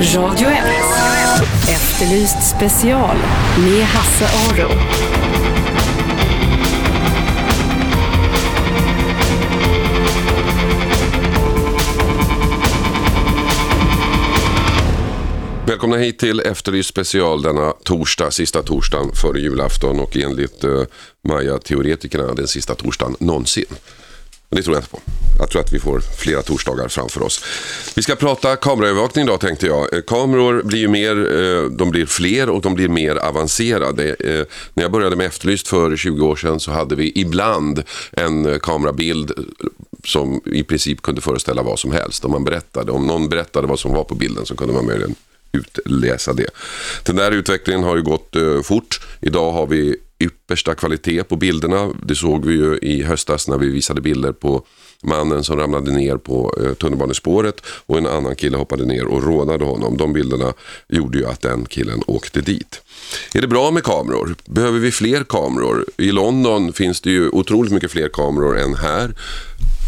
Radio 1. Efterlyst special med Hasse Aro. Välkomna hit till Efterlyst special denna torsdag, sista torsdagen före julafton och enligt eh, Maja-teoretikerna den sista torsdagen någonsin. Men det tror jag inte på. Jag tror att vi får flera torsdagar framför oss. Vi ska prata kameraövervakning idag tänkte jag. Eh, kameror blir ju mer, eh, de blir fler och de blir mer avancerade. Eh, när jag började med Efterlyst för 20 år sedan så hade vi ibland en kamerabild som i princip kunde föreställa vad som helst. Om, man berättade, om någon berättade vad som var på bilden så kunde man möjligen utläsa det. Den där utvecklingen har ju gått fort. Idag har vi yppersta kvalitet på bilderna. Det såg vi ju i höstas när vi visade bilder på mannen som ramlade ner på eh, tunnelbanespåret och en annan kille hoppade ner och rånade honom. De bilderna gjorde ju att den killen åkte dit. Är det bra med kameror? Behöver vi fler kameror? I London finns det ju otroligt mycket fler kameror än här.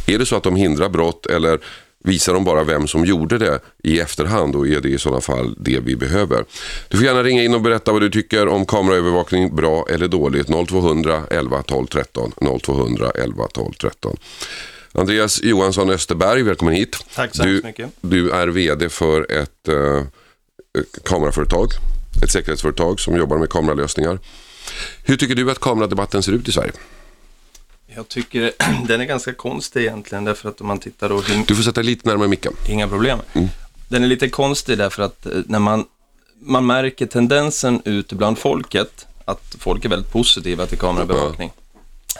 Är det så att de hindrar brott eller visar de bara vem som gjorde det i efterhand och är det i sådana fall det vi behöver. Du får gärna ringa in och berätta vad du tycker om kameraövervakning, bra eller dåligt. 0200 11 12 13. 0200 11 12 13. Andreas Johansson Österberg, välkommen hit. Tack så du, hemskt mycket. Du är vd för ett eh, kameraföretag, ett säkerhetsföretag som jobbar med kameralösningar. Hur tycker du att kameradebatten ser ut i Sverige? Jag tycker den är ganska konstig egentligen därför att om man tittar då... Du får sätta lite närmare micken. inga problem. Den är lite konstig därför att eh, när man, man märker tendensen ute bland folket att folk är väldigt positiva till kamerabevakning.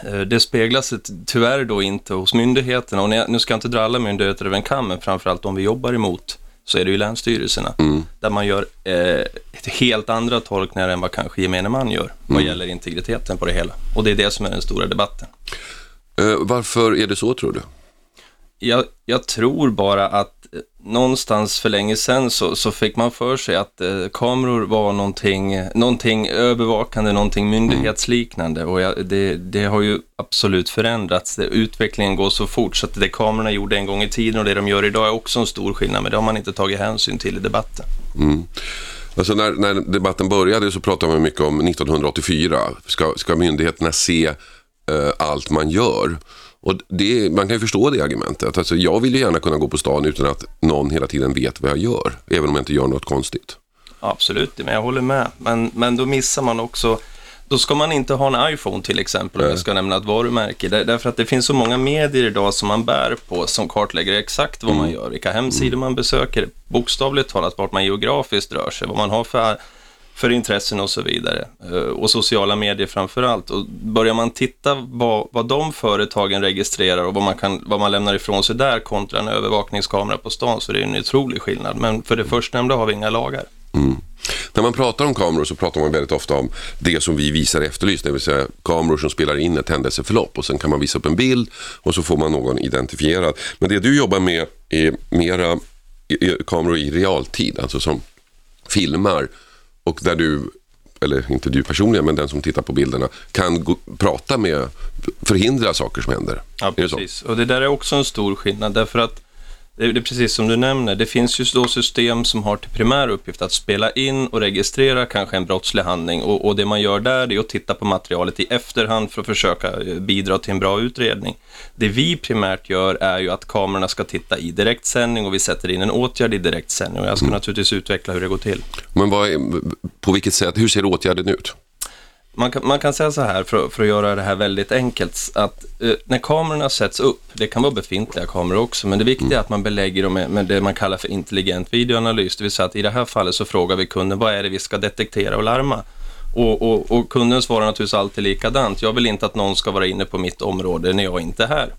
Eh, Det speglas tyvärr då inte hos myndigheterna och nu ska jag inte dra alla myndigheter över en kam, men framförallt de vi jobbar emot så är det ju länsstyrelserna där man gör eh, helt andra tolkningar än vad kanske gemene man gör vad gäller integriteten på det hela. Och det är det som är den stora debatten. Eh, varför är det så tror du? Jag, jag tror bara att någonstans för länge sedan så, så fick man för sig att eh, kameror var någonting, någonting övervakande, någonting myndighetsliknande och jag, det, det har ju absolut förändrats. Det, utvecklingen går så fort så att det kamerorna gjorde en gång i tiden och det de gör idag är också en stor skillnad, men det har man inte tagit hänsyn till i debatten. Alltså när, när debatten började så pratade man mycket om 1984. Ska, ska myndigheterna se eh, allt man gör? Och det, man kan ju förstå det argumentet. Alltså jag vill ju gärna kunna gå på stan utan att någon hela tiden vet vad jag gör. Även om jag inte gör något konstigt. Absolut, men jag håller med. Men, men då missar man också, då ska man inte ha en iPhone till exempel, om jag ska nämna ett varumärke. Där, därför att det finns så många medier idag som man bär på, som kartlägger exakt vad man gör, vilka hemsidor man besöker, bokstavligt talat vart man geografiskt rör sig, vad man har för för intressen och så vidare. Eh, och sociala medier framför allt. Och börjar man titta vad, vad de företagen registrerar och vad man, kan, vad man lämnar ifrån sig där kontra en övervakningskamera på stan så det är en otrolig skillnad. Men för det förstnämnda har vi inga lagar. Mm. När man pratar om kameror så pratar man väldigt ofta om det som vi visar Efterlyst, det vill säga kameror som spelar in ett händelseförlopp och sen kan man visa upp en bild och så får man någon identifierad. Men det du jobbar med är mera kameror i realtid, alltså som filmar och där du, eller inte du personligen, men den som tittar på bilderna kan gå, prata med, förhindra saker som händer. Ja, precis. Och det där är också en stor skillnad därför att det är precis som du nämner, det finns ju då system som har till primär uppgift att spela in och registrera kanske en brottslig handling och, och det man gör där är att titta på materialet i efterhand för att försöka eh, bidra till en bra utredning. Det vi primärt gör är ju att kamerorna ska titta i direktsändning och vi sätter in en åtgärd i direktsändning och jag ska naturligtvis utveckla hur det går till. Men vad på vilket sätt, hur ser åtgärden ut? Man kan, man kan säga så här, för, för att göra det här väldigt enkelt, att eh, när kamerorna sätts upp, det kan vara befintliga kameror också, men det viktiga är att man belägger dem med, med det man kallar för intelligent videoanalys, det vill säga att i det här fallet så frågar vi kunden, vad är det vi ska detektera och larma? Och, och, och kunden svarar naturligtvis alltid likadant, jag vill inte att någon ska vara inne på mitt område när jag inte är här.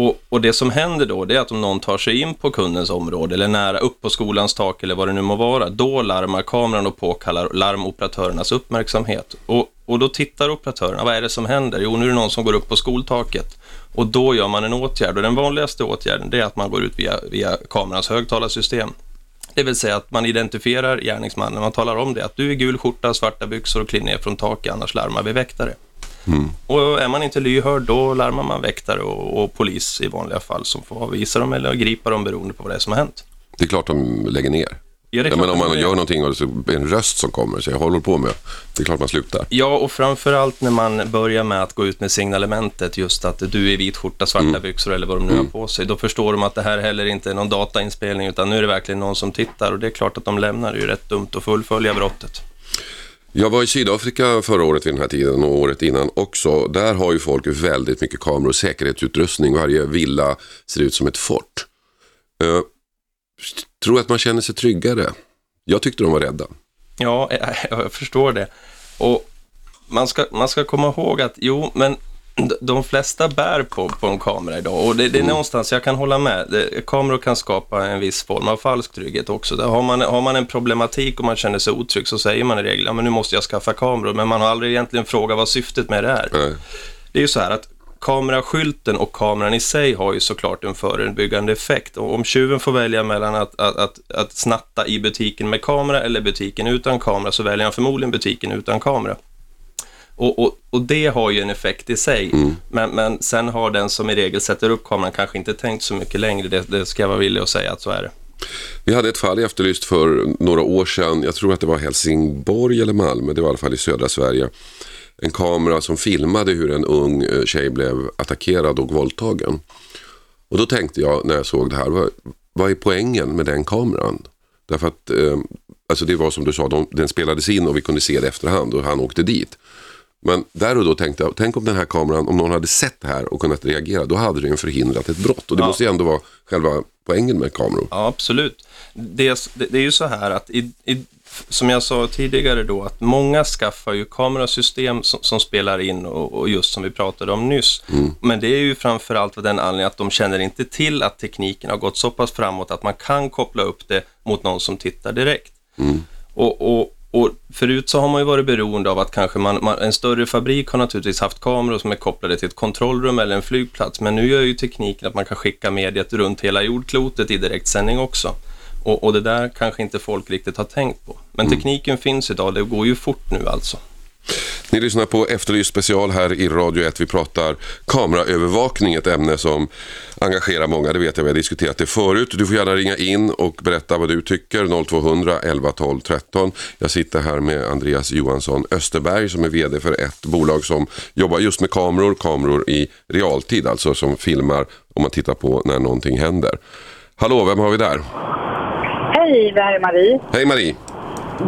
Och, och det som händer då, det är att om någon tar sig in på kundens område eller nära upp på skolans tak eller vad det nu må vara, då larmar kameran och påkallar larmoperatörernas uppmärksamhet. Och, och då tittar operatörerna, vad är det som händer? Jo, nu är det någon som går upp på skoltaket. Och då gör man en åtgärd och den vanligaste åtgärden det är att man går ut via, via kamerans högtalarsystem. Det vill säga att man identifierar gärningsmannen, man talar om det, att du är gul skjorta, svarta byxor och kliv ner från taket, annars larmar vi väktare. Och är man inte lyhörd, då larmar man väktare och, och polis i vanliga fall som får avvisa dem eller gripa dem beroende på vad det är som har hänt. Det är klart de lägger ner. Ja, det Ja, men om man det- gör någonting och så är det en röst som kommer, så jag håller på med. Det är klart man slutar. Ja, och framförallt när man börjar med att gå ut med signalementet, just att du är vit skjorta, svarta Mm. byxor eller vad de nu har på sig, då förstår de att det här heller inte är någon datainspelning, utan nu är det verkligen någon som tittar och det är klart att de lämnar det är ju rätt dumt att fullfölja brottet. Jag var i Sydafrika förra året vid den här tiden och året innan också. Där har ju folk väldigt mycket kameror och säkerhetsutrustning. Varje villa ser ut som ett fort. Uh, tror att man känner sig tryggare. Jag tyckte de var rädda. Ja, jag förstår det. Och man ska, man ska komma ihåg att, jo, men de flesta bär på, på en kamera idag och det, det är någonstans, jag kan hålla med, det, kameror kan skapa en viss form av falsk trygghet också. Där har, man, har man en problematik och man känner sig otrygg så säger man i regel, ja men nu måste jag skaffa kameror, men man har aldrig egentligen frågat vad syftet med det är. Nej. Det är ju så här att kameraskylten och kameran i sig har ju såklart en förebyggande effekt. Och om tjuven får välja mellan att, att, att, att snatta i butiken med kamera eller butiken utan kamera så väljer han förmodligen butiken utan kamera. Och, och, och det har ju en effekt i sig. Men, men sen har den som i regel sätter upp kameran kanske inte tänkt så mycket längre. Det, det ska jag vara villig att säga att så är det. Vi hade ett fall i Efterlyst för några år sedan. Jag tror att det var Helsingborg eller Malmö. Det var i alla fall i södra Sverige. En kamera som filmade hur en ung eh, tjej blev attackerad och våldtagen. Och då tänkte jag när jag såg det här, vad, vad är poängen med den kameran? Därför att, eh, alltså det var som du sa, de, den spelades in och vi kunde se det efterhand och han åkte dit. Men där och då tänkte jag, tänk om den här kameran, om någon hade sett det här och kunnat reagera, då hade den förhindrat ett brott. Och det Ja. måste ju ändå vara själva poängen med kameror. Ja, absolut. Det, det, det är ju så här att, i, i, som jag sa tidigare då, att många skaffar ju kamerasystem som, som spelar in och, och just som vi pratade om nyss. Men det är ju framförallt av den anledningen att de känner inte till att tekniken har gått så pass framåt att man kan koppla upp det mot någon som tittar direkt. Och, och, och förut så har man ju varit beroende av att kanske man, man, en större fabrik har naturligtvis haft kameror som är kopplade till ett kontrollrum eller en flygplats, men nu gör ju tekniken att man kan skicka mediet runt hela jordklotet i direktsändning också. Och, och det där kanske inte folk riktigt har tänkt på. Men tekniken finns idag, det går ju fort nu alltså. Ni lyssnar på Efterlyst special här i Radio 1. Vi pratar kameraövervakning, ett ämne som engagerar många. Det vet jag, vi har diskuterat det förut. Du får gärna ringa in och berätta vad du tycker. 0200 11 12 13. Jag sitter här med Andreas Johansson Österberg som är VD för ett bolag som jobbar just med kameror, kameror i realtid, alltså som filmar om man tittar på när någonting händer. Hallå, vem har vi där? Hej, det här är Marie. Hej Marie!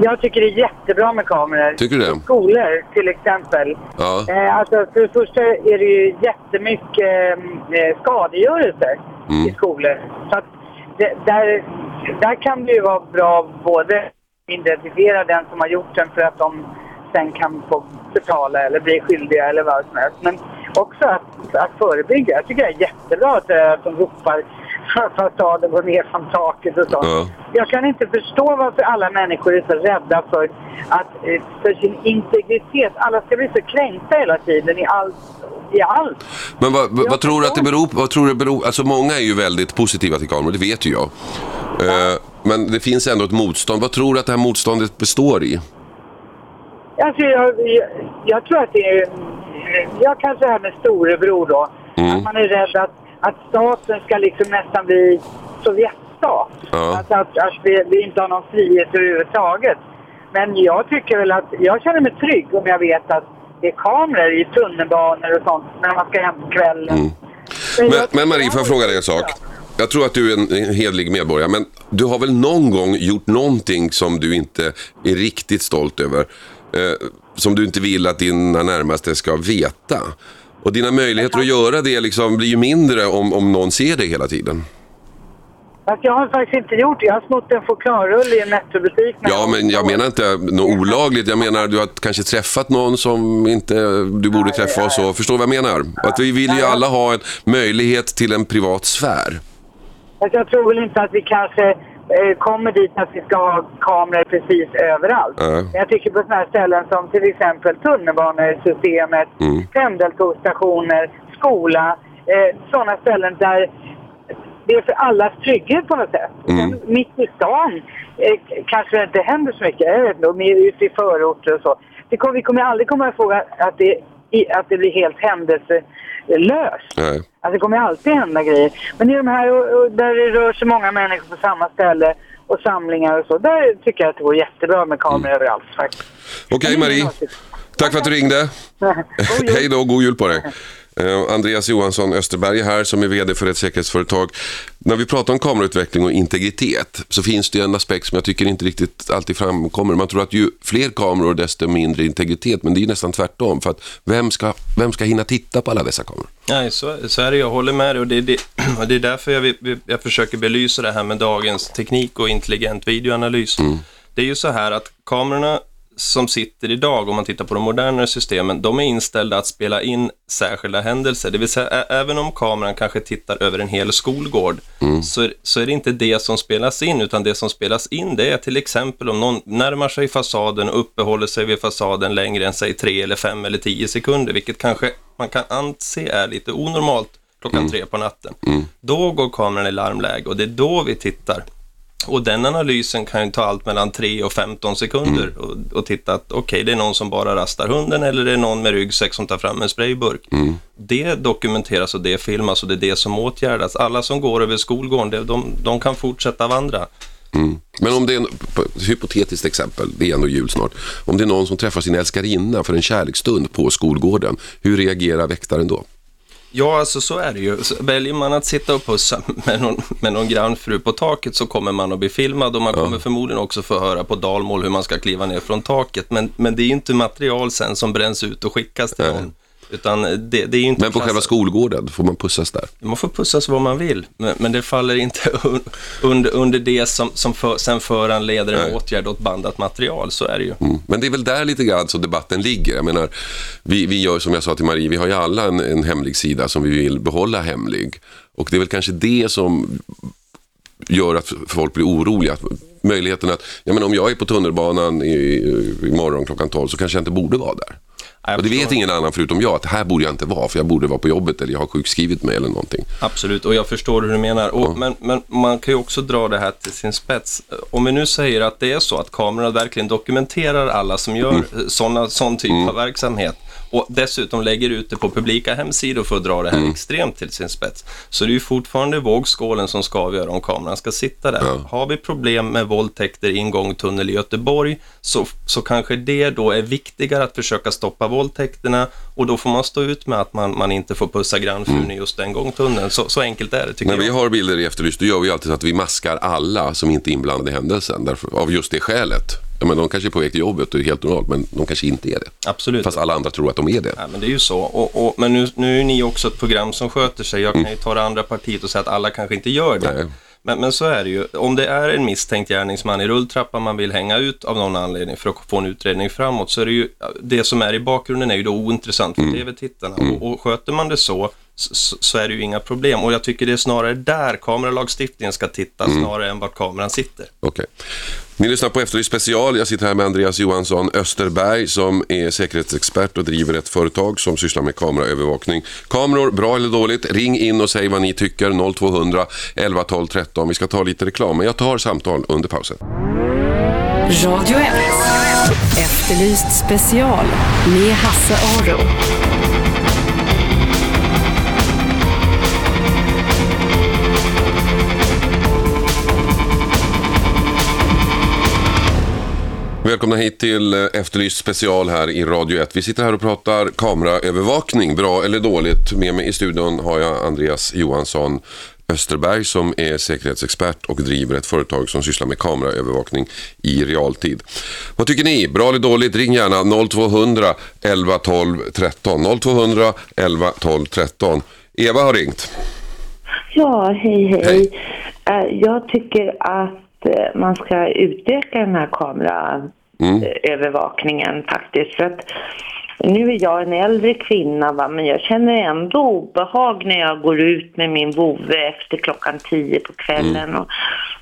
Jag tycker det är jättebra med kameror. Tycker du det? Skolor till exempel. Ja. Eh, alltså, för det första är det ju jättemycket eh, skadegörelse Mm. i skolor. Så att det, där, där kan det ju vara bra både identifiera den som har gjort den för att de sen kan få betala eller bli skyldiga eller vad som helst. Men också att, att förebygga. Jag tycker det är jättebra att, eh, att de ropar fasaden går ner från taket och så. Ja. Jag kan inte förstå varför alla människor är så rädda för, att, eh, för sin integritet. Alla ska bli så kränkta hela tiden i allt. I allt. Men vad, vad, vad tror du att det beror på? Vad tror du beror, alltså många är ju väldigt positiva till kameror, det vet ju jag. Eh, men det finns ändå ett motstånd. Vad tror du att det här motståndet består i? Alltså, jag, jag, jag tror att det är... Jag kanske det här med storebror då. Mm. Att man är rädd att, att staten ska liksom nästan bli Sovjetstat. Ja. Alltså att, att vi, vi inte har någon frihet överhuvudtaget. Men jag tycker väl att... Jag känner mig trygg om jag vet att det är kameror i tunnelbanor och sånt när man ska hem på kvällen. Mm. Men, Men, Marie, får jag fråga dig en sak? Jag tror att du är en en hedlig medborgare, men du har väl någon gång gjort någonting som du inte är riktigt stolt över? Eh, som du inte vill att dina närmaste ska veta? Och dina möjligheter att göra det liksom blir ju mindre om, om någon ser dig hela tiden. Fast jag har faktiskt inte gjort det. Jag har snott en chokladrulle i en Nettobutik. Ja, men jag menar inte något olagligt. Jag menar du har kanske träffat någon som inte du borde träffa och så. Förstår du vad jag menar? Att vi vill ju alla ha en möjlighet till en privat sfär. Fast jag tror väl inte att vi kanske kommer dit att vi ska ha kameror precis överallt. Men jag tycker på sådana här ställen som till exempel tunnelbanesystemet, Mm. pendeltågsstationer, skola, eh, sådana ställen där det är för allas trygghet på något sätt. Mm. Sen Mitt i stan eh, kanske det inte händer så mycket. Jag vet inte, ute i förorter och så. Det kommer, vi kommer aldrig komma ihåg att det, att det blir helt händelselöst. Nej. Alltså det kommer alltid hända grejer. Men i de här där det rör sig många människor på samma ställe och samlingar och så. Där tycker jag att det vore jättebra med kameror överallt faktiskt. Okej är Marie, tack för att du ringde. Jul. Hej då, god jul på dig. Eh, Andreas Johansson Österberg här som är vd för ett säkerhetsföretag. När vi pratar om kamerautveckling och integritet så finns det en aspekt som jag tycker inte riktigt alltid framkommer. Man tror att ju fler kameror desto mindre integritet men det är ju nästan tvärtom för att vem ska, vem ska hinna titta på alla dessa kameror? Nej, så, så är det. Jag håller med dig och det det, och det är därför jag, jag försöker belysa det här med dagens teknik och intelligent videoanalys. Det är ju så här att kamerorna som sitter idag, om man tittar på de modernare systemen, de är inställda att spela in särskilda händelser. Det vill säga, även om kameran kanske tittar över en hel skolgård, så, är- så är det inte det som spelas in, utan det som spelas in, det är till exempel om någon närmar sig fasaden och uppehåller sig vid fasaden längre än, säg, tre eller fem eller tio sekunder, vilket kanske man kan anse är lite onormalt klockan tre på natten. Då går kameran i larmläge och det är då vi tittar. Och den analysen kan ju ta allt mellan 3 och 15 sekunder och, och titta att okej, det är någon som bara rastar hunden eller det är någon med ryggsäck som tar fram en sprayburk. Det dokumenteras och det filmas och det är det som åtgärdas. Alla som går över skolgården, det- de, de kan fortsätta vandra. Men om det är en, ett hypotetiskt exempel, det är ändå jul snart. Om det är någon som träffar sin älskarinna för en kärleksstund på skolgården, hur reagerar väktaren då? Ja, alltså så är det ju. Så Väljer man att sitta och pussa med någon, med någon grannfru på taket så kommer man att bli filmad och man kommer förmodligen också få höra på dalmål hur man ska kliva ner från taket. Men, men det är ju inte material sen som bränns ut och skickas till Nej. någon. Utan det, det är inte Men på själva skolgården, får man pussas där? Man får pussas vad man vill, men, men det faller inte un, under, under det som, som för, sen föranleder en Nej. åtgärd åt bandat material. Så är det ju. Mm. Men det är väl där lite grann så debatten ligger. Jag menar, vi, vi gör som jag sa till Marie, vi har ju alla en, en hemlig sida som vi vill behålla hemlig. Och det är väl kanske det som gör att folk blir oroliga. Möjligheten att, jag menar, om jag är på tunnelbanan i, i morgon klockan 12 så kanske jag inte borde vara där. Och det vet ingen annan förutom jag, att här borde jag inte vara för jag borde vara på jobbet eller jag har sjukskrivit mig eller någonting. Absolut, och jag förstår hur du menar. Och, men, men man kan ju också dra det här till sin spets. Om vi nu säger att det är så att kamerorna verkligen dokumenterar alla som gör mm. såna, sån typ av verksamhet och dessutom lägger ut det på publika hemsidor för att dra det här extremt till sin spets. Så det är ju fortfarande vågskålen som ska avgöra om kameran ska sitta där. Ja. Har vi problem med våldtäkter, ingång, tunnel i Göteborg, så, så kanske det då är viktigare att försöka stoppa våldtäkterna och då får man stå ut med att man, man inte får pussa grannfrun i just den gångtunneln. Så, så enkelt är det tycker När vi jag. har bilder i Efterlyst, då gör vi alltid så att vi maskar alla som inte är inblandade i händelsen. Därför, av just det skälet. Ja, men de kanske är på väg till jobbet och är helt normalt, men de kanske inte är det. Absolut. Fast alla andra tror att de är det. Ja, men det är ju så. Och, och, men nu, nu är ni också ett program som sköter sig. Jag kan Mm. ju ta det andra partiet och säga att alla kanske inte gör det. Nej. Men, men så är det ju. Om det är en misstänkt gärningsman i rulltrappan man vill hänga ut av någon anledning för att få en utredning framåt så är det ju, det som är i bakgrunden är ju då ointressant Mm. för tv-tittarna. Och, och sköter man det så, så så är det ju inga problem. Och jag tycker det är snarare där kameralagstiftningen ska titta Mm. snarare än vart kameran sitter. Okej. Ni lyssnar på Efterlyst special. Jag sitter här med Andreas Johansson Österberg som är säkerhetsexpert och driver ett företag som sysslar med kameraövervakning. Kameror, bra eller dåligt? Ring in och säg vad ni tycker. 0200 11 12 13. Vi ska ta lite reklam, men jag tar samtal under pausen. Radio 1. Efterlyst special med Hasse Aro. Välkomna hit till eh, Efterlyst special här i Radio 1. Vi sitter här och pratar kameraövervakning, bra eller dåligt. Med mig i studion har jag Andreas Johansson Österberg som är säkerhetsexpert och driver ett företag som sysslar med kameraövervakning i realtid. Vad tycker ni? Bra eller dåligt? Ring gärna 0200 11 12 13. 0200 11 12 13. Eva har ringt. Ja, hej hej. Hej. Eh, Jag tycker att eh, man ska utöka den här kameraövervakningen faktiskt. För att nu är jag en äldre kvinna va, men jag känner ändå obehag när jag går ut med min vovve efter klockan tio på kvällen. Och,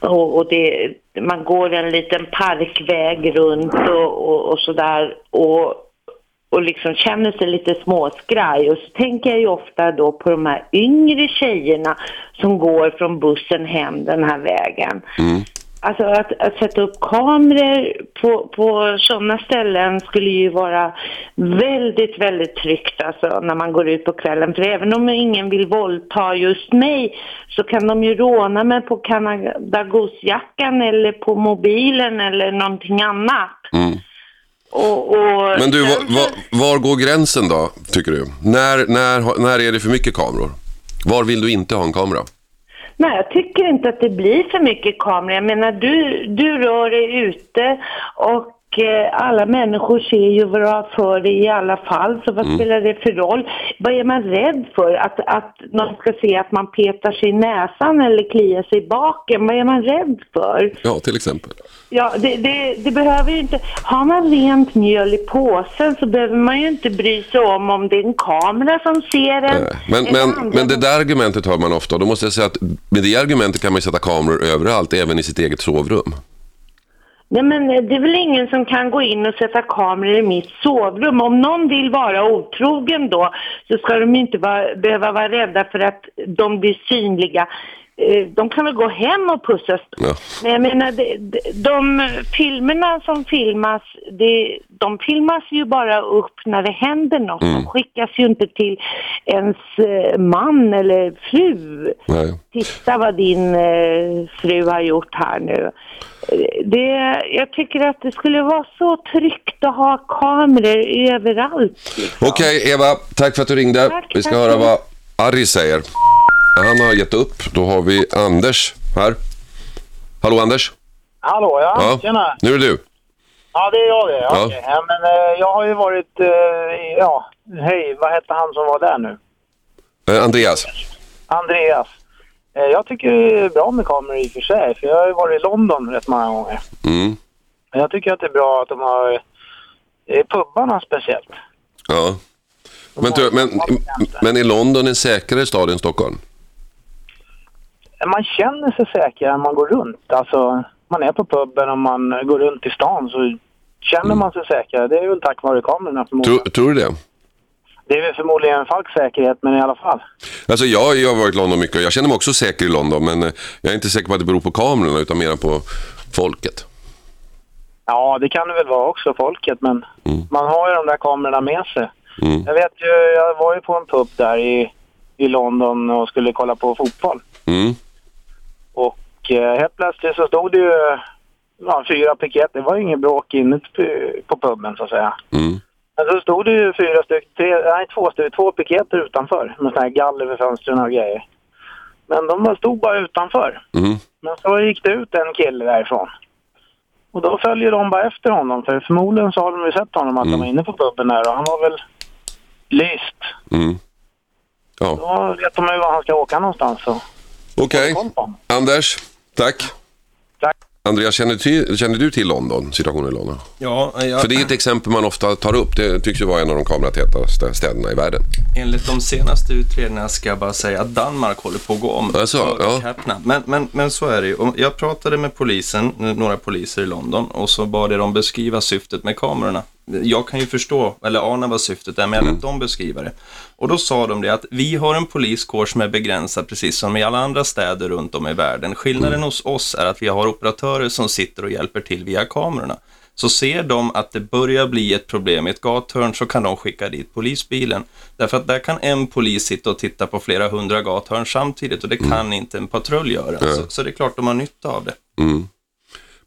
och, och det, man går en liten parkväg runt och, och, och sådär. Och, och liksom känner sig lite småskraj. Och så tänker jag ju ofta då på de här yngre tjejerna som går från bussen hem den här vägen. Alltså att, att sätta upp kameror på, på sådana ställen skulle ju vara väldigt, väldigt tryggt alltså när man går ut på kvällen. För även om ingen vill våldta just mig så kan de ju råna mig på Canada Goose-jackan eller på mobilen eller någonting annat. Och, och Men du, var, var, var går gränsen då, tycker du? När, när, när är det för mycket kameror? Var vill du inte ha en kamera? Nej, jag tycker inte att det blir för mycket kameror. Jag menar, du, du rör dig ute och alla människor ser ju vad du har för dig i alla fall. Så vad spelar det för roll? Vad är man rädd för? Att, att någon ska se att man petar sig i näsan eller kliar sig i baken? Vad är man rädd för? Ja, till exempel. Ja, det, det, det behöver ju inte... Har man rent mjöl i påsen så behöver man ju inte bry sig om om det är en kamera som ser en. Nej, Men, men, men det där argumentet hör man ofta. Och Då måste jag säga att med det argumentet kan man sätta kameror överallt, även i sitt eget sovrum. Nej men eh, det är väl ingen som kan gå in och sätta kameror i mitt sovrum. Om någon vill vara otrogen då så ska de inte vara, behöva vara rädda för att de blir synliga. Eh, De kan väl gå hem och pussas. Ja. Men jag menar, de, de, de filmerna som filmas, det, de filmas ju bara upp när det händer något. De skickas ju inte till ens eh, man eller fru. Nej. Titta vad din eh, fru har gjort här nu. Det, jag tycker att det skulle vara så tryggt att ha kameror överallt. Liksom. Okej, Eva, tack för att du ringde. Tack, Vi ska tack. höra vad Ari säger. Han har gett upp. Då har vi Anders här. Hallå Anders? Hallå, ja. Ja, Tjena. nu är det du. Ja, det är jag det. Ja. Ja, men eh, jag har ju varit... Eh, ja, hej. Vad hette han som var där nu? Eh, Andreas. Andreas. Eh, jag tycker det är bra med kameror i och för sig, för jag har ju varit i London rätt många gånger. Mm. Men jag tycker att det är bra att de har... Eh, pubbarna speciellt. Ja. Men, du, men, men är London en säkrare stad än Stockholm? Man känner sig säkrare när man går runt. Alltså, man är på puben och man går runt i stan så känner man sig säkrare. Det är väl tack vare kamerorna förmodligen. Tror, tror du det? Det är väl förmodligen en falsk säkerhet, men i alla fall. Alltså jag, jag har varit i London mycket och jag känner mig också säker i London men eh, jag är inte säker på att det beror på kamerorna utan mer på folket. Ja, det kan det väl vara också, folket. Men man har ju de där kamerorna med sig. Mm. Jag vet ju, jag var ju på en pub där i, i London och skulle kolla på fotboll. Mm. Och eh, helt plötsligt så stod det ju ja, fyra piket. Det var ju inget bråk inne på, på puben så att säga. Mm. Men så stod det ju fyra stycken, tre, nej två stycken, två piketer utanför med såna här galler över fönstren och grejer. Men de stod bara utanför. Mm. Men så gick det ut en kille därifrån. Och då följer de bara efter honom. För förmodligen så har de ju sett honom att han var inne på puben där och han var väl lyst. Mm. Ja, Då vet de ju var han ska åka någonstans. Okej. Honom. Anders, tack. Andreas, känner, till, känner du till London, situationen i London? Ja, jag, För det är ett exempel man ofta tar upp. Det tycks ju vara en av de kameratätaste städerna i världen. enligt de senaste utredningarna ska jag bara säga att Danmark håller på att gå om. Alltså, ja. Men, men, men så är det ju. Jag pratade med polisen, några poliser i London, och så bad jag dem beskriva syftet med kamerorna. Jag kan ju förstå, eller ana vad syftet är, men jag lät dem beskriva det. Och då sa de det att vi har en poliskår som är begränsad, precis som i alla andra städer runt om i världen. Skillnaden hos oss är att vi har operatörer som sitter och hjälper till via kamerorna. Så ser de att det börjar bli ett problem i ett gathörn så kan de skicka dit polisbilen. Därför att där kan en polis sitta och titta på flera hundra gathörn samtidigt och det kan inte en patrull göra. Så, så det är klart de har nytta av det.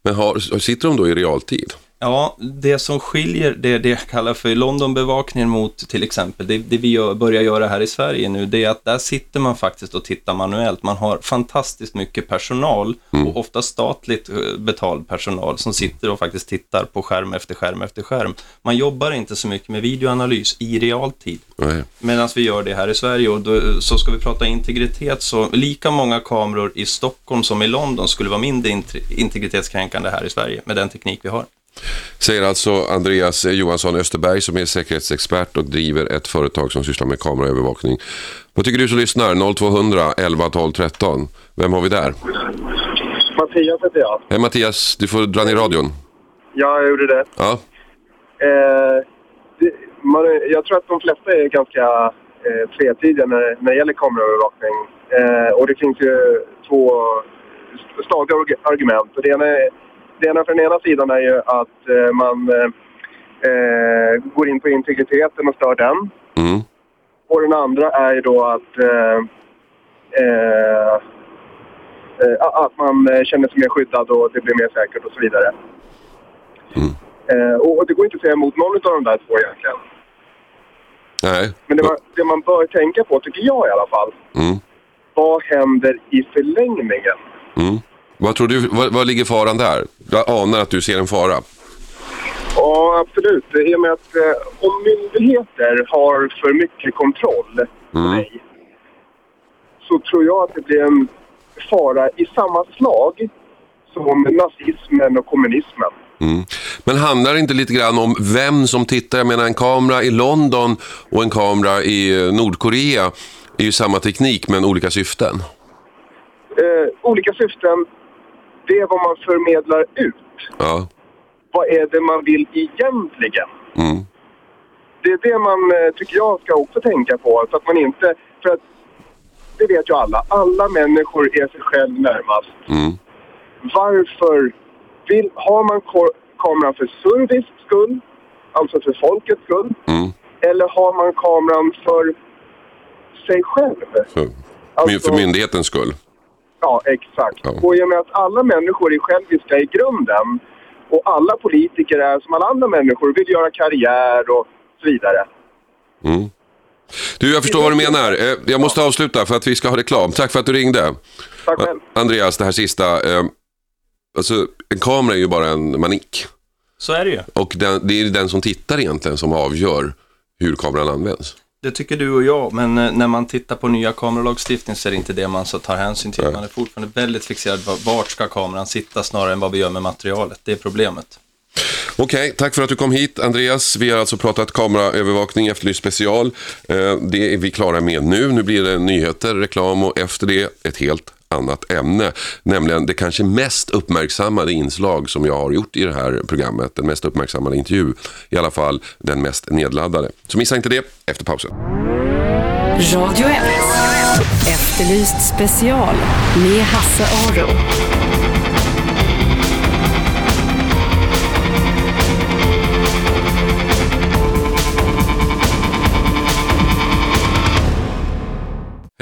Men har, sitter de då i realtid? Ja, det som skiljer det, det jag kallar för Londonbevakningen mot till exempel det, det vi gör, börjar göra här i Sverige nu, det är att där sitter man faktiskt och tittar manuellt. Man har fantastiskt mycket personal och ofta statligt eh, betald personal som sitter och faktiskt tittar på skärm efter skärm efter skärm. Man jobbar inte så mycket med videoanalys i realtid. Nej. Medan vi gör det här i Sverige och då, så ska vi prata integritet så lika många kameror i Stockholm som i London skulle vara mindre int- integritetskränkande här i Sverige med den teknik vi har. Säger alltså Andreas Johansson Österberg som är säkerhetsexpert och driver ett företag som sysslar med kameraövervakning. Vad tycker du som lyssnar? 0200 11 12 13. Vem har vi där? Mattias heter jag. Hej Mattias, du får dra ner radion. Ja, jag gjorde det. Ja, Eh, det man, jag tror att de flesta är ganska eh, tvetydiga när, när det gäller kameraövervakning. Eh, och det finns ju två stadiga arg- argument. Och det, ena, är- ena för den ena sidan är ju att eh, man eh, eh, går in på integriteten och stör den. Mm. Och den andra är ju då att, eh, eh, eh, att man känner sig mer skyddad och det blir mer säkert och så vidare. Mm. Och och det går inte att säga emot någon av de där två egentligen. Nej. Men det man, det man bör tänka på, tycker jag i alla fall, Mm. vad händer i förlängningen? Mm. Vad tror du, vad, vad ligger faran där? Jag anar att du ser en fara. Ja, absolut. I och med att eh, om myndigheter har för mycket kontroll på Mm. dig så tror jag att det blir en fara i samma slag som nazismen och kommunismen. Mm. Men handlar det inte lite grann om vem som tittar? Jag menar en kamera i London och en kamera i eh, Nordkorea är ju samma teknik men olika syften. Eh, olika syften, det är vad man förmedlar ut. Ja. Vad är det man vill egentligen? Mm. Det är det man, eh, tycker jag, ska också tänka på. Så att man inte... För att, det vet ju alla. Alla människor är sig själv närmast. Mm. Varför vill, har man kameran för service skull, alltså för folkets skull, Mm. eller har man kameran för sig själv? För, Alltså- för myndighetens skull. Ja, exakt. Ja. Och i och med att alla människor är själviska i grunden och alla politiker är som alla andra människor, vill göra karriär och så vidare. Mm. Du, jag förstår vad du menar. Eh, Jag måste avsluta för att vi ska ha reklam. Tack för att du ringde. Tack själv. Andreas, det här sista. eh, Alltså, en kamera är ju bara en manik. Så är det ju. Och den, det är den som tittar egentligen som avgör hur kameran används. Det tycker du och jag, men eh, när man tittar på nya kameralagstiftning så är det inte det man så tar hänsyn till. Man är fortfarande väldigt fixerad på vart ska kameran sitta snarare än vad vi gör med materialet. Det är problemet. Okej, tack för att du kom hit Andreas. Vi har alltså pratat kameraövervakning, Efterlyst special. Eh, Det är vi klara med nu. Nu blir det nyheter, reklam och efter det ett helt annat ämne. Nämligen det kanske mest uppmärksammade inslag som jag har gjort i det här programmet. Den mest uppmärksammade intervju. I alla fall den mest nedladdade. Så missa inte det efter pausen. Radio 1. Efterlyst special med Hasse Aro.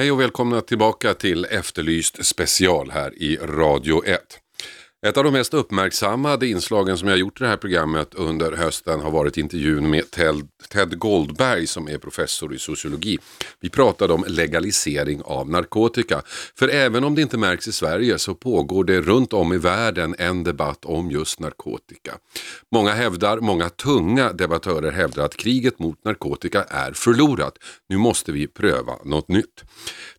Hej och välkomna tillbaka till Efterlyst special här i Radio 1. Ett av de mest uppmärksammade inslagen som jag gjort i det här programmet under hösten har varit intervjun med Ted, Goldberg som är professor i sociologi. Vi pratade om legalisering av narkotika. För även om det inte märks i Sverige så pågår det runt om i världen en debatt om just narkotika. Många hävdar, många tunga debattörer hävdar att kriget mot narkotika är förlorat. Nu måste vi pröva något nytt.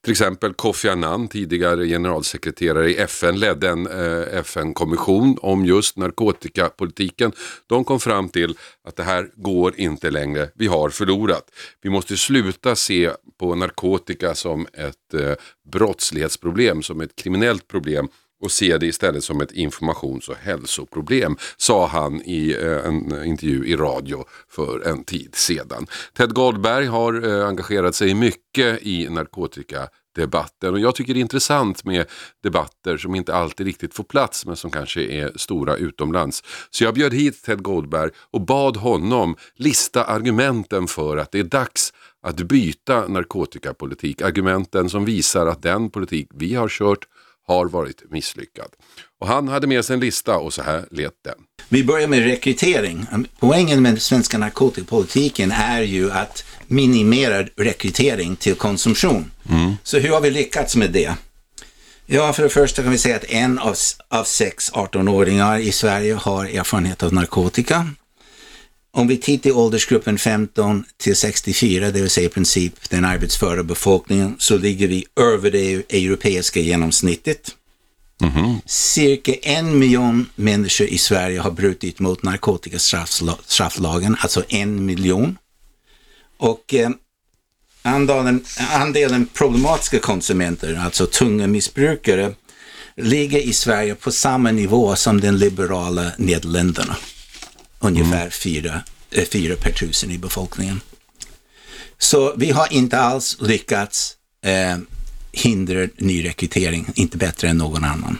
Till exempel Kofi Annan, tidigare generalsekreterare i FN, ledde en eh, FN-kommission om just narkotikapolitiken. De kom fram till att det här går inte längre, vi har förlorat. Vi måste sluta se på narkotika som ett eh, brottslighetsproblem, som ett kriminellt problem och se det istället som ett informations och hälsoproblem, sa han i eh, en intervju i radio för en tid sedan. Ted Goldberg har eh, engagerat sig mycket i narkotikadebatten och jag tycker det är intressant med debatter som inte alltid riktigt får plats men som kanske är stora utomlands. Så jag bjöd hit Ted Goldberg och bad honom lista argumenten för att det är dags att byta narkotikapolitik. Argumenten som visar att den politik vi har kört har varit misslyckad. Och han hade med sig en lista och så här lät den. Vi börjar med rekrytering. Poängen med svenska narkotikapolitiken är ju att minimera rekrytering till konsumtion. Så hur har vi lyckats med det? Ja, för det första kan vi säga att en av, av sex 18-åringar i Sverige har erfarenhet av narkotika. Om vi tittar i åldersgruppen 15 till 64, det vill säga i princip den arbetsföra befolkningen, så ligger vi över det europeiska genomsnittet. Cirka en miljon människor i Sverige har brutit mot narkotikastrafflagen, alltså en miljon. Och eh, andelen, andelen problematiska konsumenter, alltså tunga missbrukare, ligger i Sverige på samma nivå som den liberala Nederländerna. Ungefär fyra, eh, fyra per tusen i befolkningen. Så vi har inte alls lyckats eh, hindra nyrekrytering, inte bättre än någon annan.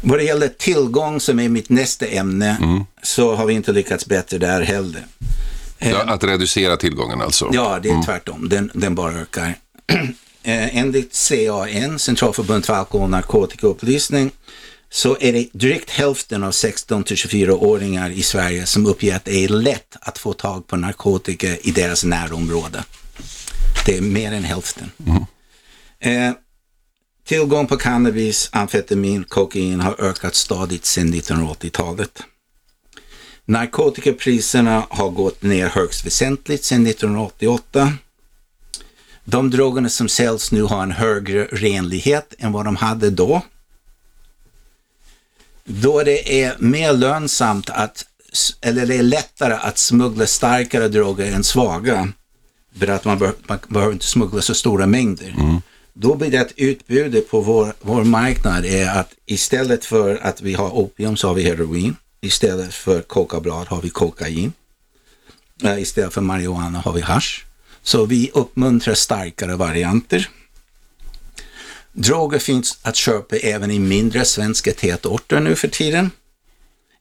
Vad det gäller tillgång som är mitt nästa ämne Mm. så har vi inte lyckats bättre där heller. Ja, att reducera tillgången alltså. Ja, det är tvärtom. Den, den bara ökar. Eh, Enligt CAN, Centralförbundet för alkohol och narkotikaupplysning, så är det drygt hälften av 16 till 24-åringar i Sverige som uppger att det är lätt att få tag på narkotika i deras närområde. Det är mer än hälften. Eh, tillgång på cannabis, amfetamin, kokain har ökat stadigt sedan 1980-talet. Narkotikapriserna har gått ner högst väsentligt sedan 1988. De drogerna som säljs nu har en högre renlighet än vad de hade då. Då det är mer lönsamt att, eller det är lättare att smuggla starkare droger än svaga, för att man, bör, man behöver inte smuggla så stora mängder. Då blir det att utbudet på vår, vår marknad är att istället för att vi har opium så har vi heroin. Istället för kokablad har vi kokain. Eh, Istället för marijuana har vi hash. Så vi uppmuntrar starkare varianter. Droger finns att köpa även i mindre svenska tätorter nu för tiden.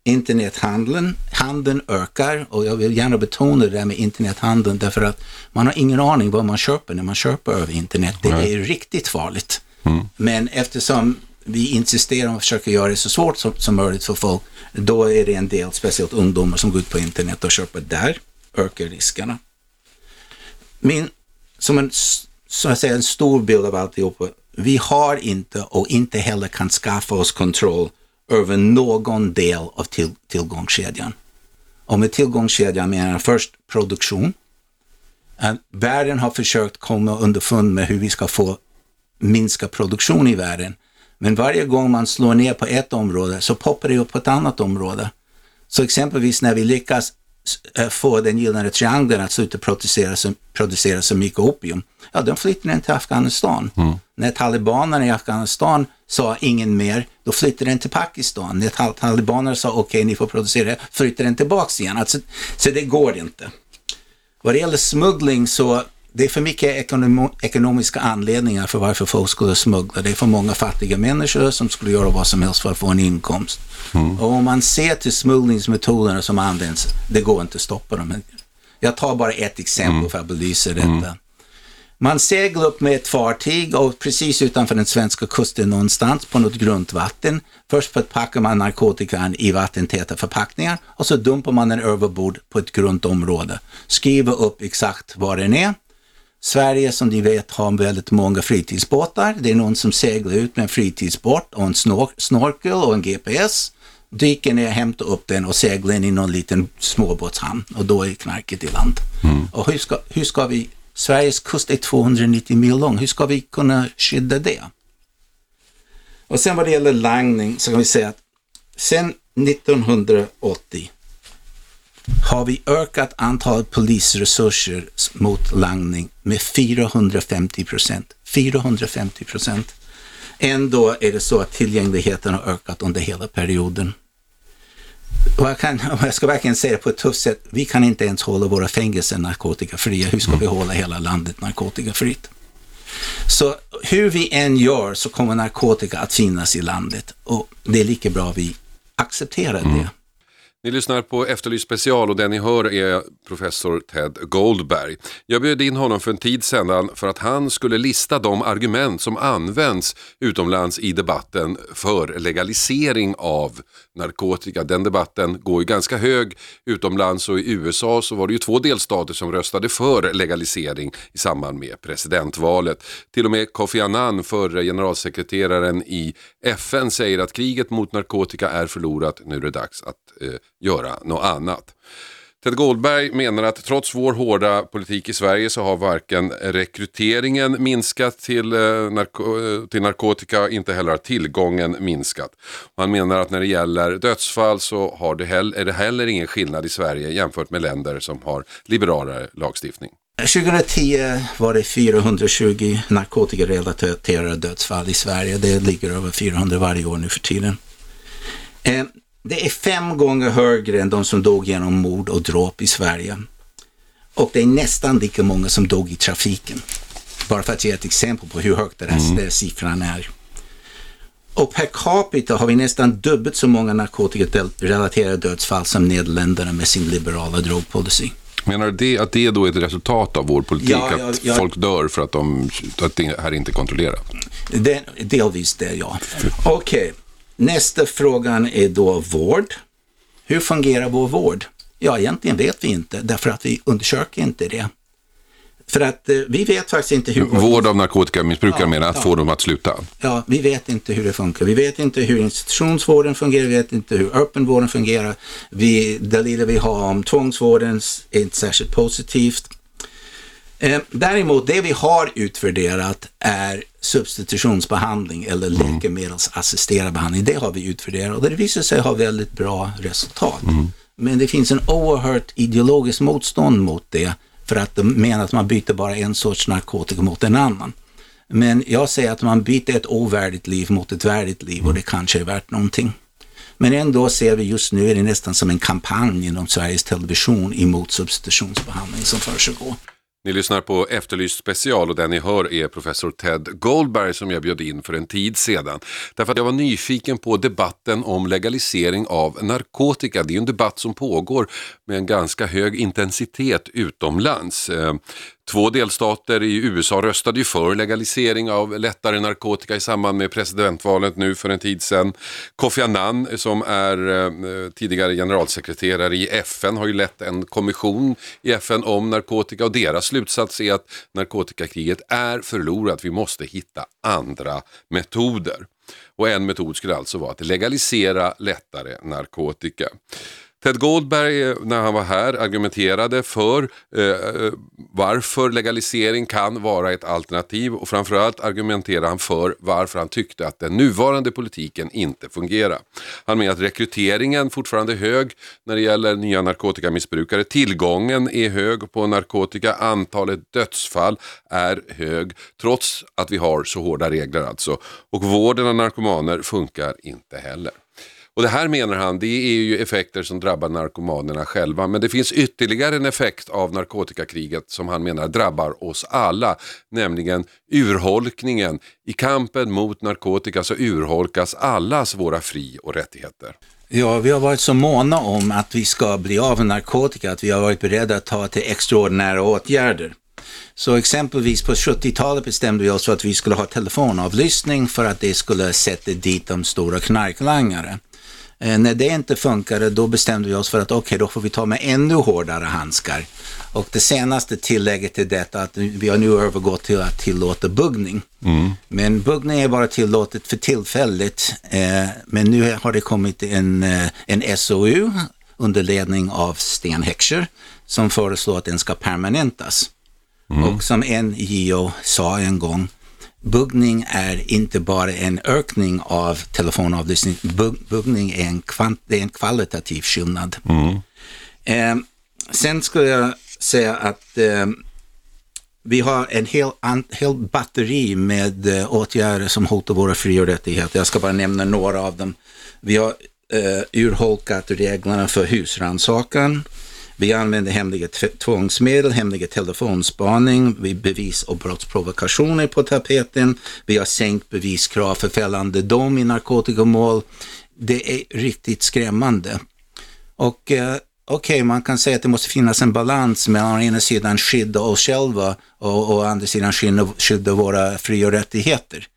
Internethandeln handeln ökar och jag vill gärna betona det där med internethandeln därför att man har ingen aning vad man köper när man köper över internet. Det är riktigt farligt. Men eftersom vi insisterar och försöker göra det så svårt som, som möjligt för folk, då är det en del, speciellt ungdomar som går ut på internet och köper där, ökar riskerna. Min, som en, så att säga, en stor bild av alltihopa, vi har inte och inte heller kan skaffa oss kontroll över någon del av till, tillgångskedjan. Och med tillgångskedjan menar jag först produktion. Eh, världen har försökt komma underfund med hur vi ska få minska produktion i världen. Men varje gång man slår ner på ett område så poppar det upp på ett annat område. Så exempelvis när vi lyckas få den gyllene triangeln att sluta producera så, producera så mycket opium, ja, de flyttade den till Afghanistan. När talibanerna i Afghanistan sa ingen mer, då flyttade den till Pakistan. När tal- talibanerna sa okej, ni får producera, flyttade den tillbaks igen. Alltså, så det går inte. Vad det gäller smuggling så det är för mycket ekonom- ekonomiska anledningar för varför folk skulle smuggla. Det är för många fattiga människor som skulle göra vad som helst för att få en inkomst. Och om man ser till smugglingsmetoderna som används, det går inte att stoppa dem. Jag tar bara ett exempel för att belysa detta. Man seglar upp med ett fartyg och precis utanför den svenska kusten någonstans på något grunt vatten. Först packar man narkotikan i vattentäta förpackningar och så dumpar man den överbord på ett grunt område. Skriver upp exakt var den är. Sverige som ni vet har väldigt många fritidsbåtar. Det är någon som seglar ut med en fritidsbåt och en snor- snorkel och en GPS. Dyker ner, hämtar upp den och seglar in i någon liten småbåtshamn och då är knarket i land. Och hur ska, hur ska vi, Sveriges kust är 290 mil lång, hur ska vi kunna skydda det? Och sen vad det gäller langning så kan vi säga att sen 1980 har vi ökat antalet polisresurser mot langning med 450 procent. 450 procent. Ändå är det så att tillgängligheten har ökat under hela perioden. Och jag, kan, jag ska verkligen säga det på ett tufft sätt, vi kan inte ens hålla våra fängelser narkotikafria. Hur ska vi hålla hela landet narkotikafritt? Så hur vi än gör så kommer narkotika att finnas i landet och det är lika bra vi accepterar det. Mm. Ni lyssnar på Efterlyst special och den ni hör är professor Ted Goldberg. Jag bjöd in honom för en tid sedan för att han skulle lista de argument som används utomlands i debatten för legalisering av narkotika. Den debatten går ju ganska hög utomlands och i USA så var det ju två delstater som röstade för legalisering i samband med presidentvalet. Till och med Kofi Annan, förre generalsekreteraren i FN, säger att kriget mot narkotika är förlorat. Nu är det dags att eh, göra något annat. Ted Goldberg menar att trots vår hårda politik i Sverige så har varken rekryteringen minskat till, eh, narko- eh, till narkotika, inte heller har tillgången minskat. Han menar att när det gäller dödsfall så har det heller, är det heller ingen skillnad i Sverige jämfört med länder som har liberalare lagstiftning. 2010 var det 420 narkotikarelaterade dödsfall i Sverige. Det ligger över 400 varje år nu för tiden. Eh, det är fem gånger högre än de som dog genom mord och dråp i Sverige. Och det är nästan lika många som dog i trafiken. Bara för att ge ett exempel på hur högt den här mm. siffran är. Och per capita har vi nästan dubbelt så många narkotikarelaterade dödsfall som Nederländerna med sin liberala drogpolicy. Menar du att det då är ett resultat av vår politik? Ja, ja, att ja. folk dör för att, de, att det här inte är kontrollerat? Det, delvis det, ja. Okej, nästa frågan är då vård. Hur fungerar vår vård? Ja, egentligen vet vi inte, därför att vi undersöker inte det. För att eh, vi vet faktiskt inte hur... Vård av narkotikamissbrukare Ja, menar att ja. få dem att sluta? Ja, vi vet inte hur det funkar. Vi vet inte hur institutionsvården fungerar, vi vet inte hur öppenvården fungerar. Vi, det lilla vi har om tvångsvården är inte särskilt positivt. Eh, däremot, det vi har utvärderat är substitutionsbehandling eller läkemedelsassisterad behandling. Det har vi utvärderat och det visar sig ha väldigt bra resultat. Men det finns en oerhört ideologiskt motstånd mot det för att de menar att man byter bara en sorts narkotika mot en annan. Men jag säger att man byter ett ovärdigt liv mot ett värdigt liv och det kanske är värt någonting. Men ändå ser vi just nu är det nästan som en kampanj inom Sveriges Television emot substitutionsbehandling som försiggår. Ni lyssnar på Efterlyst special och den ni hör är professor Ted Goldberg som jag bjöd in för en tid sedan. Därför att jag var nyfiken på debatten om legalisering av narkotika. Det är en debatt som pågår med en ganska hög intensitet utomlands. Eh, Två delstater i USA röstade ju för legalisering av lättare narkotika i samband med presidentvalet nu för en tid sedan. Kofi Annan som är eh, tidigare generalsekreterare i FN har ju lett en kommission i FN om narkotika och deras slutsats är att narkotikakriget är förlorat. Vi måste hitta andra metoder. Och en metod skulle alltså vara att legalisera lättare narkotika. Ted Goldberg, eh, när han var här, argumenterade för eh, eh, varför legalisering kan vara ett alternativ och framförallt argumenterade han för varför han tyckte att den nuvarande politiken inte fungerar. Han menar att rekryteringen fortfarande är hög när det gäller nya narkotikamissbrukare. Tillgången är hög på narkotika, antalet dödsfall är hög trots att vi har så hårda regler alltså. Och vården av narkomaner funkar inte heller. Och det här menar han, det är ju effekter som drabbar narkomanerna själva. Men det finns ytterligare en effekt av narkotikakriget som han menar drabbar oss alla. Nämligen urholkningen. I kampen mot narkotika så urholkas allas våra fri och rättigheter. Ja, vi har varit så måna om att vi ska bli av med narkotika att vi har varit beredda att ta till extraordinära åtgärder. Så exempelvis på 70-talet bestämde vi oss för att vi skulle ha telefonavlyssning för att det skulle sätta dit de stora knarklangare. Eh, när det inte funkade då bestämde vi oss för att okej, då får vi ta med ännu hårdare handskar. Och det senaste tillägget till detta att vi har nu övergått till att tillåta buggning. Men buggning är bara tillåtet för tillfället. Eh, men nu har det kommit en, eh, en SOU under ledning av Sten Heckscher som föreslår att den ska permanentas. Och som en JO sa en gång, buggning är inte bara en ökning av telefonavlyssning, Bug, buggning är en, kvant, är en kvalitativ skillnad. Eh, sen skulle jag säga att eh, vi har en hel, an, hel batteri med eh, åtgärder som hotar våra fri och rättigheter. Jag ska bara nämna några av dem. Vi har eh, urholkat reglerna för husrannsakan. Vi använder hemliga tvångsmedel, hemliga telefonspaning, vi bevis och brottsprovokationer på tapeten. Vi har sänkt beviskrav för fällande dom i narkotikamål. Det är riktigt skrämmande. Och eh, okej, man kan säga att det måste finnas en balans mellan å ena sidan skydda oss själva och å andra sidan skydda, skydda våra fri och rättigheter.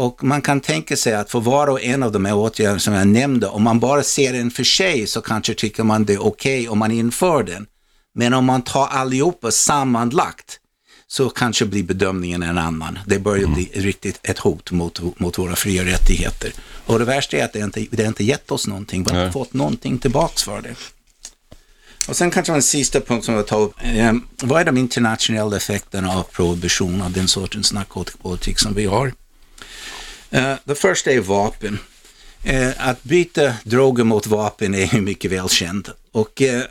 Och man kan tänka sig att för var och en av de här åtgärderna som jag nämnde, om man bara ser den för sig så kanske tycker man det är okej om man inför den. Men om man tar allihopa sammanlagt så kanske blir bedömningen en annan. Det börjar bli riktigt ett hot mot, mot våra fria rättigheter. Och det värsta är att det inte, det inte gett oss någonting. Vi har inte fått någonting tillbaks för det. Och sen kanske en sista punkt som jag tar upp. Eh, vad är de internationella effekterna av prohibition av den sortens narkotikapolitik som vi har? Eh, det första är vapen. Eh, att byta droger mot vapen är mycket välkänt. Och eh,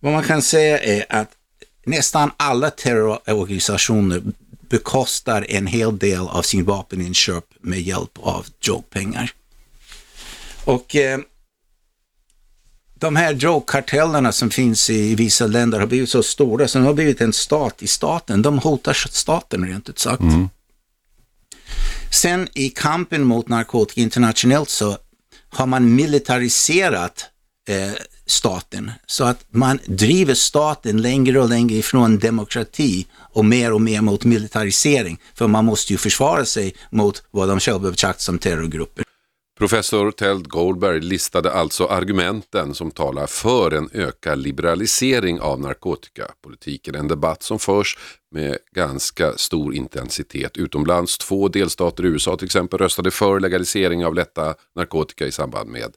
vad man kan säga är att nästan alla terrororganisationer bekostar en hel del av sin vapeninköp med hjälp av drogpengar. Och eh, de här drogkartellerna som finns i vissa länder har blivit så stora så de har blivit en stat i staten. De hotar staten rent ut sagt. Mm. Sen i kampen mot narkotika internationellt så har man militariserat eh, staten så att man driver staten längre och längre ifrån demokrati och mer och mer mot militarisering. För man måste ju försvara sig mot vad de själva betraktar som terrorgrupper. Professor Teld Goldberg listade alltså argumenten som talar för en ökad liberalisering av narkotikapolitiken. En debatt som förs med ganska stor intensitet utomlands. Två delstater i USA till exempel röstade för legalisering av lätta narkotika i samband med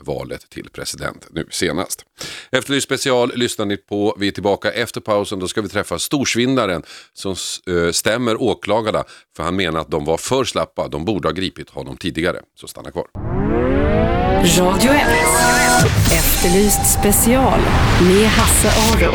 valet till president nu senast. Efterlyst special lyssnar ni på. Vi är tillbaka efter pausen. Då ska vi träffa storsvindlaren som eh, stämmer åklagarna för han menar att de var för slappa. De borde ha gripit honom tidigare. Så stanna kvar. Radio 1. Efterlyst special med Hasse Aro.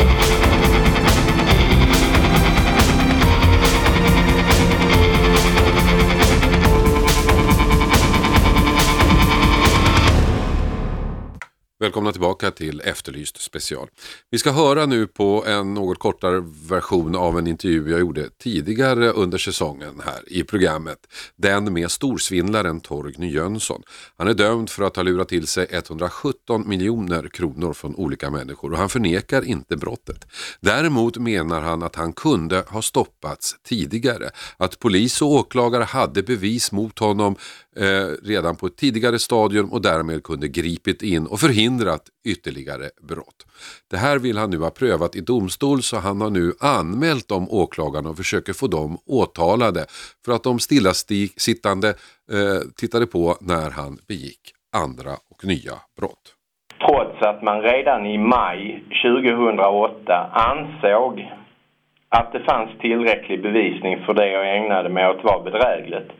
Välkomna tillbaka till Efterlyst special. Vi ska höra nu på en något kortare version av en intervju jag gjorde tidigare under säsongen här i programmet. Den med storsvindlaren Torgny Jönsson. Han är dömd för att ha lurat till sig 117 miljoner kronor från olika människor och han förnekar inte brottet. Däremot menar han att han kunde ha stoppats tidigare. Att polis och åklagare hade bevis mot honom eh, redan på ett tidigare stadium och därmed kunde gripit in och förhindrat ytterligare brott. Det här vill han nu ha prövat i domstol så han har nu anmält de åklagarna och försöker få dem åtalade för att de stillasittande eh, tittade på när han begick andra och nya brott. Trots att man redan i maj 2008 ansåg att det fanns tillräcklig bevisning för det jag ägnade mig åt var bedrägligt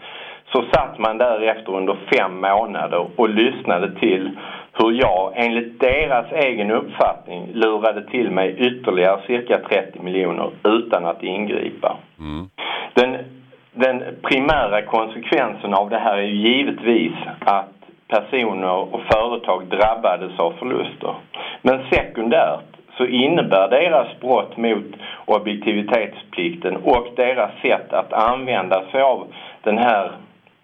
så satt man därefter under fem månader och lyssnade till hur jag enligt deras egen uppfattning lurade till mig ytterligare cirka 30 miljoner utan att ingripa. Mm. Den, den primära konsekvensen av det här är givetvis att personer och företag drabbades av förluster. Men sekundärt så innebär deras brott mot objektivitetsplikten och deras sätt att använda sig av den här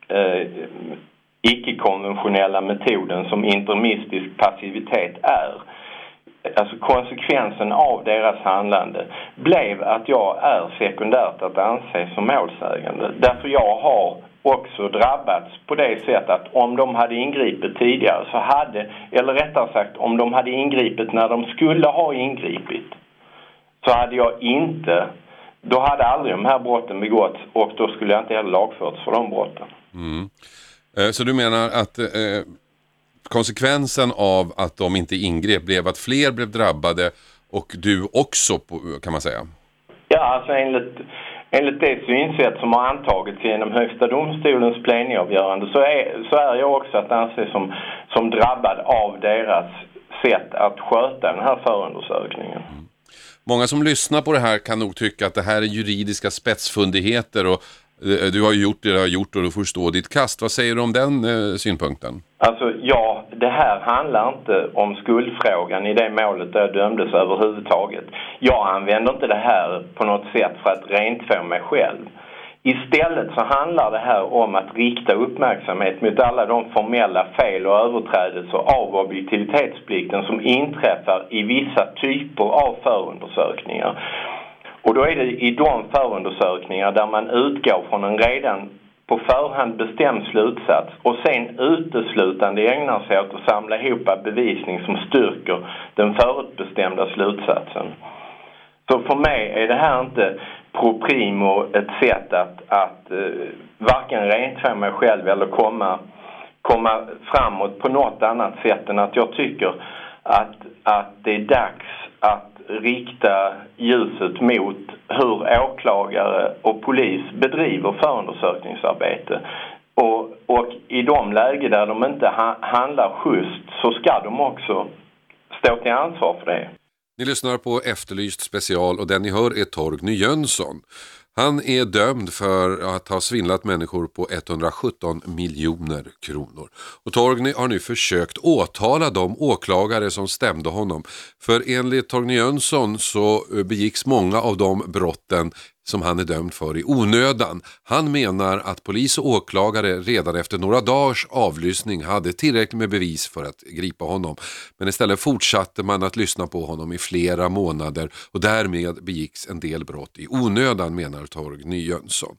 eh, icke-konventionella metoden som intermistisk passivitet är. Alltså konsekvensen av deras handlande blev att jag är sekundärt att anse som målsägande. Därför jag har också drabbats på det sättet att om de hade ingripit tidigare så hade, eller rättare sagt om de hade ingripit när de skulle ha ingripit så hade jag inte, då hade aldrig de här brotten begåtts och då skulle jag inte heller lagförts för de brotten. Mm. Eh, så du menar att eh, konsekvensen av att de inte ingrep blev att fler blev drabbade och du också kan man säga? Ja, alltså enligt, enligt det synsätt som har antagits genom Högsta domstolens plenavgörande så är, så är jag också att anse som, som drabbad av deras sätt att sköta den här förundersökningen. Mm. Många som lyssnar på det här kan nog tycka att det här är juridiska spetsfundigheter och eh, du har gjort det du har gjort och du får stå ditt kast. Vad säger du om den eh, synpunkten? Alltså ja, det här handlar inte om skuldfrågan i det målet där jag dömdes överhuvudtaget. Jag använder inte det här på något sätt för att rentvå mig själv. Istället så handlar det här om att rikta uppmärksamhet mot alla de formella fel och överträdelser av objektivitetsplikten som inträffar i vissa typer av förundersökningar. Och då är det i de förundersökningar där man utgår från en redan på förhand bestämd slutsats och sen uteslutande ägnar sig åt att samla ihop bevisning som styrker den förutbestämda slutsatsen. Så för mig är det här inte pro primo ett sätt att, att uh, varken rentvå mig själv eller komma, komma framåt på något annat sätt än att jag tycker att, att det är dags att rikta ljuset mot hur åklagare och polis bedriver förundersökningsarbete. Och, och i de lägen där de inte ha, handlar schysst så ska de också stå till ansvar för det. Ni lyssnar på Efterlyst special och den ni hör är Torgny Jönsson. Han är dömd för att ha svindlat människor på 117 miljoner kronor. Och Torgny har nu försökt åtala de åklagare som stämde honom. För enligt Torgny Jönsson så eh, begicks många av de brotten som han är dömd för i onödan. Han menar att polis och åklagare redan efter några dagars avlyssning hade tillräckligt med bevis för att gripa honom. Men istället fortsatte man att lyssna på honom i flera månader och därmed begicks en del brott i onödan menar Torgny Jönsson.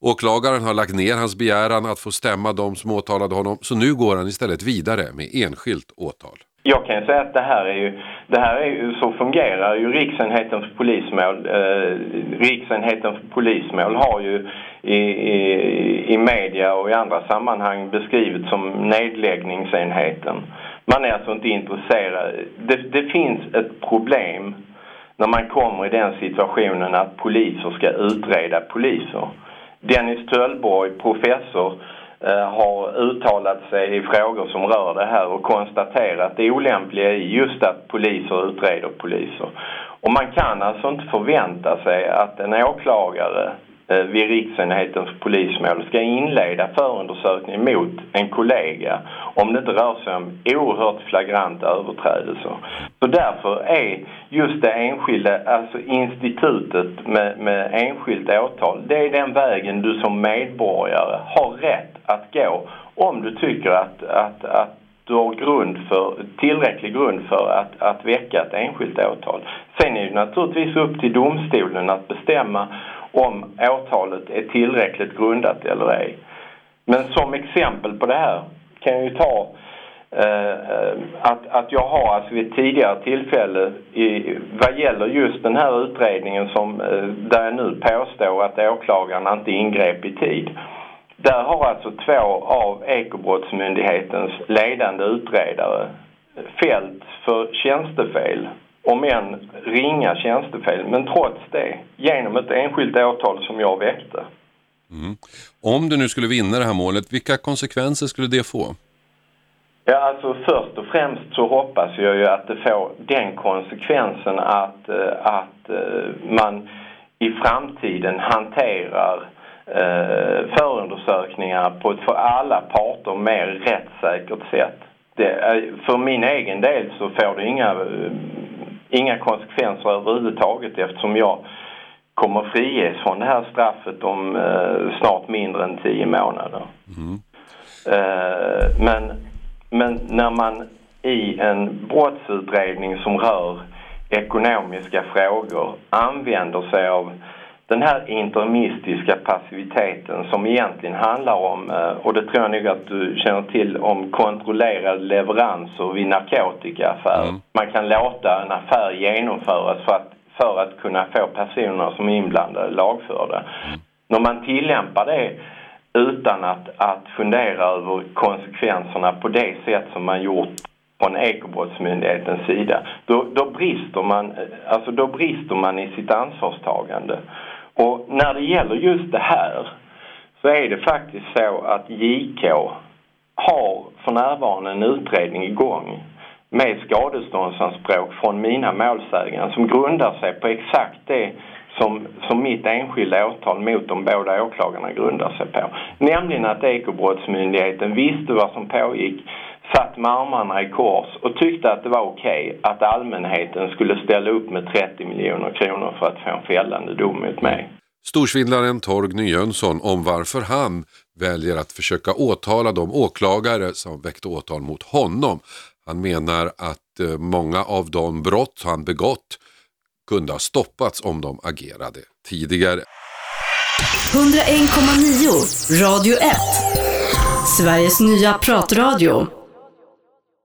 Åklagaren har lagt ner hans begäran att få stämma de som åtalade honom så nu går han istället vidare med enskilt åtal. Jag kan säga att det här är ju, det här är ju, så fungerar ju Riksenheten för polismål. Eh, Riksenheten för polismål har ju i, i, i media och i andra sammanhang beskrivits som nedläggningsenheten. Man är alltså inte intresserad. Det, det finns ett problem när man kommer i den situationen att poliser ska utreda poliser. Dennis Töllborg, professor, eh, Eh, har uttalat sig i frågor som rör det här och konstaterat det olämpliga i just att poliser utreder poliser. Och man kan alltså inte förvänta sig att en åklagare eh, vid riksenheten för polismål ska inleda förundersökning mot en kollega om det inte rör sig om oerhört flagranta överträdelser. Så därför är just det enskilda, alltså institutet med, med enskilt åtal, det är den vägen du som medborgare har rätt att gå om du tycker att, att, att du har grund för, tillräcklig grund för att, att väcka ett enskilt åtal. Sen är det naturligtvis upp till domstolen att bestämma om åtalet är tillräckligt grundat eller ej. Men som exempel på det här kan jag ju ta eh, att, att jag har alltså vid ett tidigare tillfälle i, vad gäller just den här utredningen som, eh, där jag nu påstår att åklagaren inte ingrep i tid. Där har alltså två av Ekobrottsmyndighetens ledande utredare fällts för tjänstefel, om än ringa tjänstefel, men trots det genom ett enskilt åtal som jag väckte. Mm. Om du nu skulle vinna det här målet, vilka konsekvenser skulle det få? Ja, alltså först och främst så hoppas jag ju att det får den konsekvensen att, eh, att eh, man i framtiden hanterar eh, förundersökningar på ett för alla parter mer rättssäkert sätt. Det, för min egen del så får det inga, eh, inga konsekvenser överhuvudtaget eftersom jag kommer friges från det här straffet om eh, snart mindre än tio månader. Mm. Eh, men, men när man i en brottsutredning som rör ekonomiska frågor använder sig av den här interimistiska passiviteten som egentligen handlar om, eh, och det tror jag nog att du känner till, om kontrollerade leveranser vid narkotikaaffärer. Mm. Man kan låta en affär genomföras för att, för att kunna få personer som är inblandade lagförda. Mm. När man tillämpar det utan att, att fundera över konsekvenserna på det sätt som man gjort från Ekobrottsmyndighetens sida, då, då, brister man, alltså då brister man i sitt ansvarstagande. Och när det gäller just det här så är det faktiskt så att JK har för närvarande en utredning igång med skadeståndsanspråk från mina målsägare som grundar sig på exakt det som, som mitt enskilda åtal mot de båda åklagarna grundar sig på. Nämligen att Ekobrottsmyndigheten visste vad som pågick, satt med armarna i kors och tyckte att det var okej okay att allmänheten skulle ställa upp med 30 miljoner kronor för att få en fällande dom mot mig. Storsvindlaren Torgny Jönsson om varför han väljer att försöka åtala de åklagare som väckte åtal mot honom. Han menar att eh, många av de brott han begått kunde ha stoppats om de agerade tidigare. 101,9 Radio 1 Sveriges nya pratradio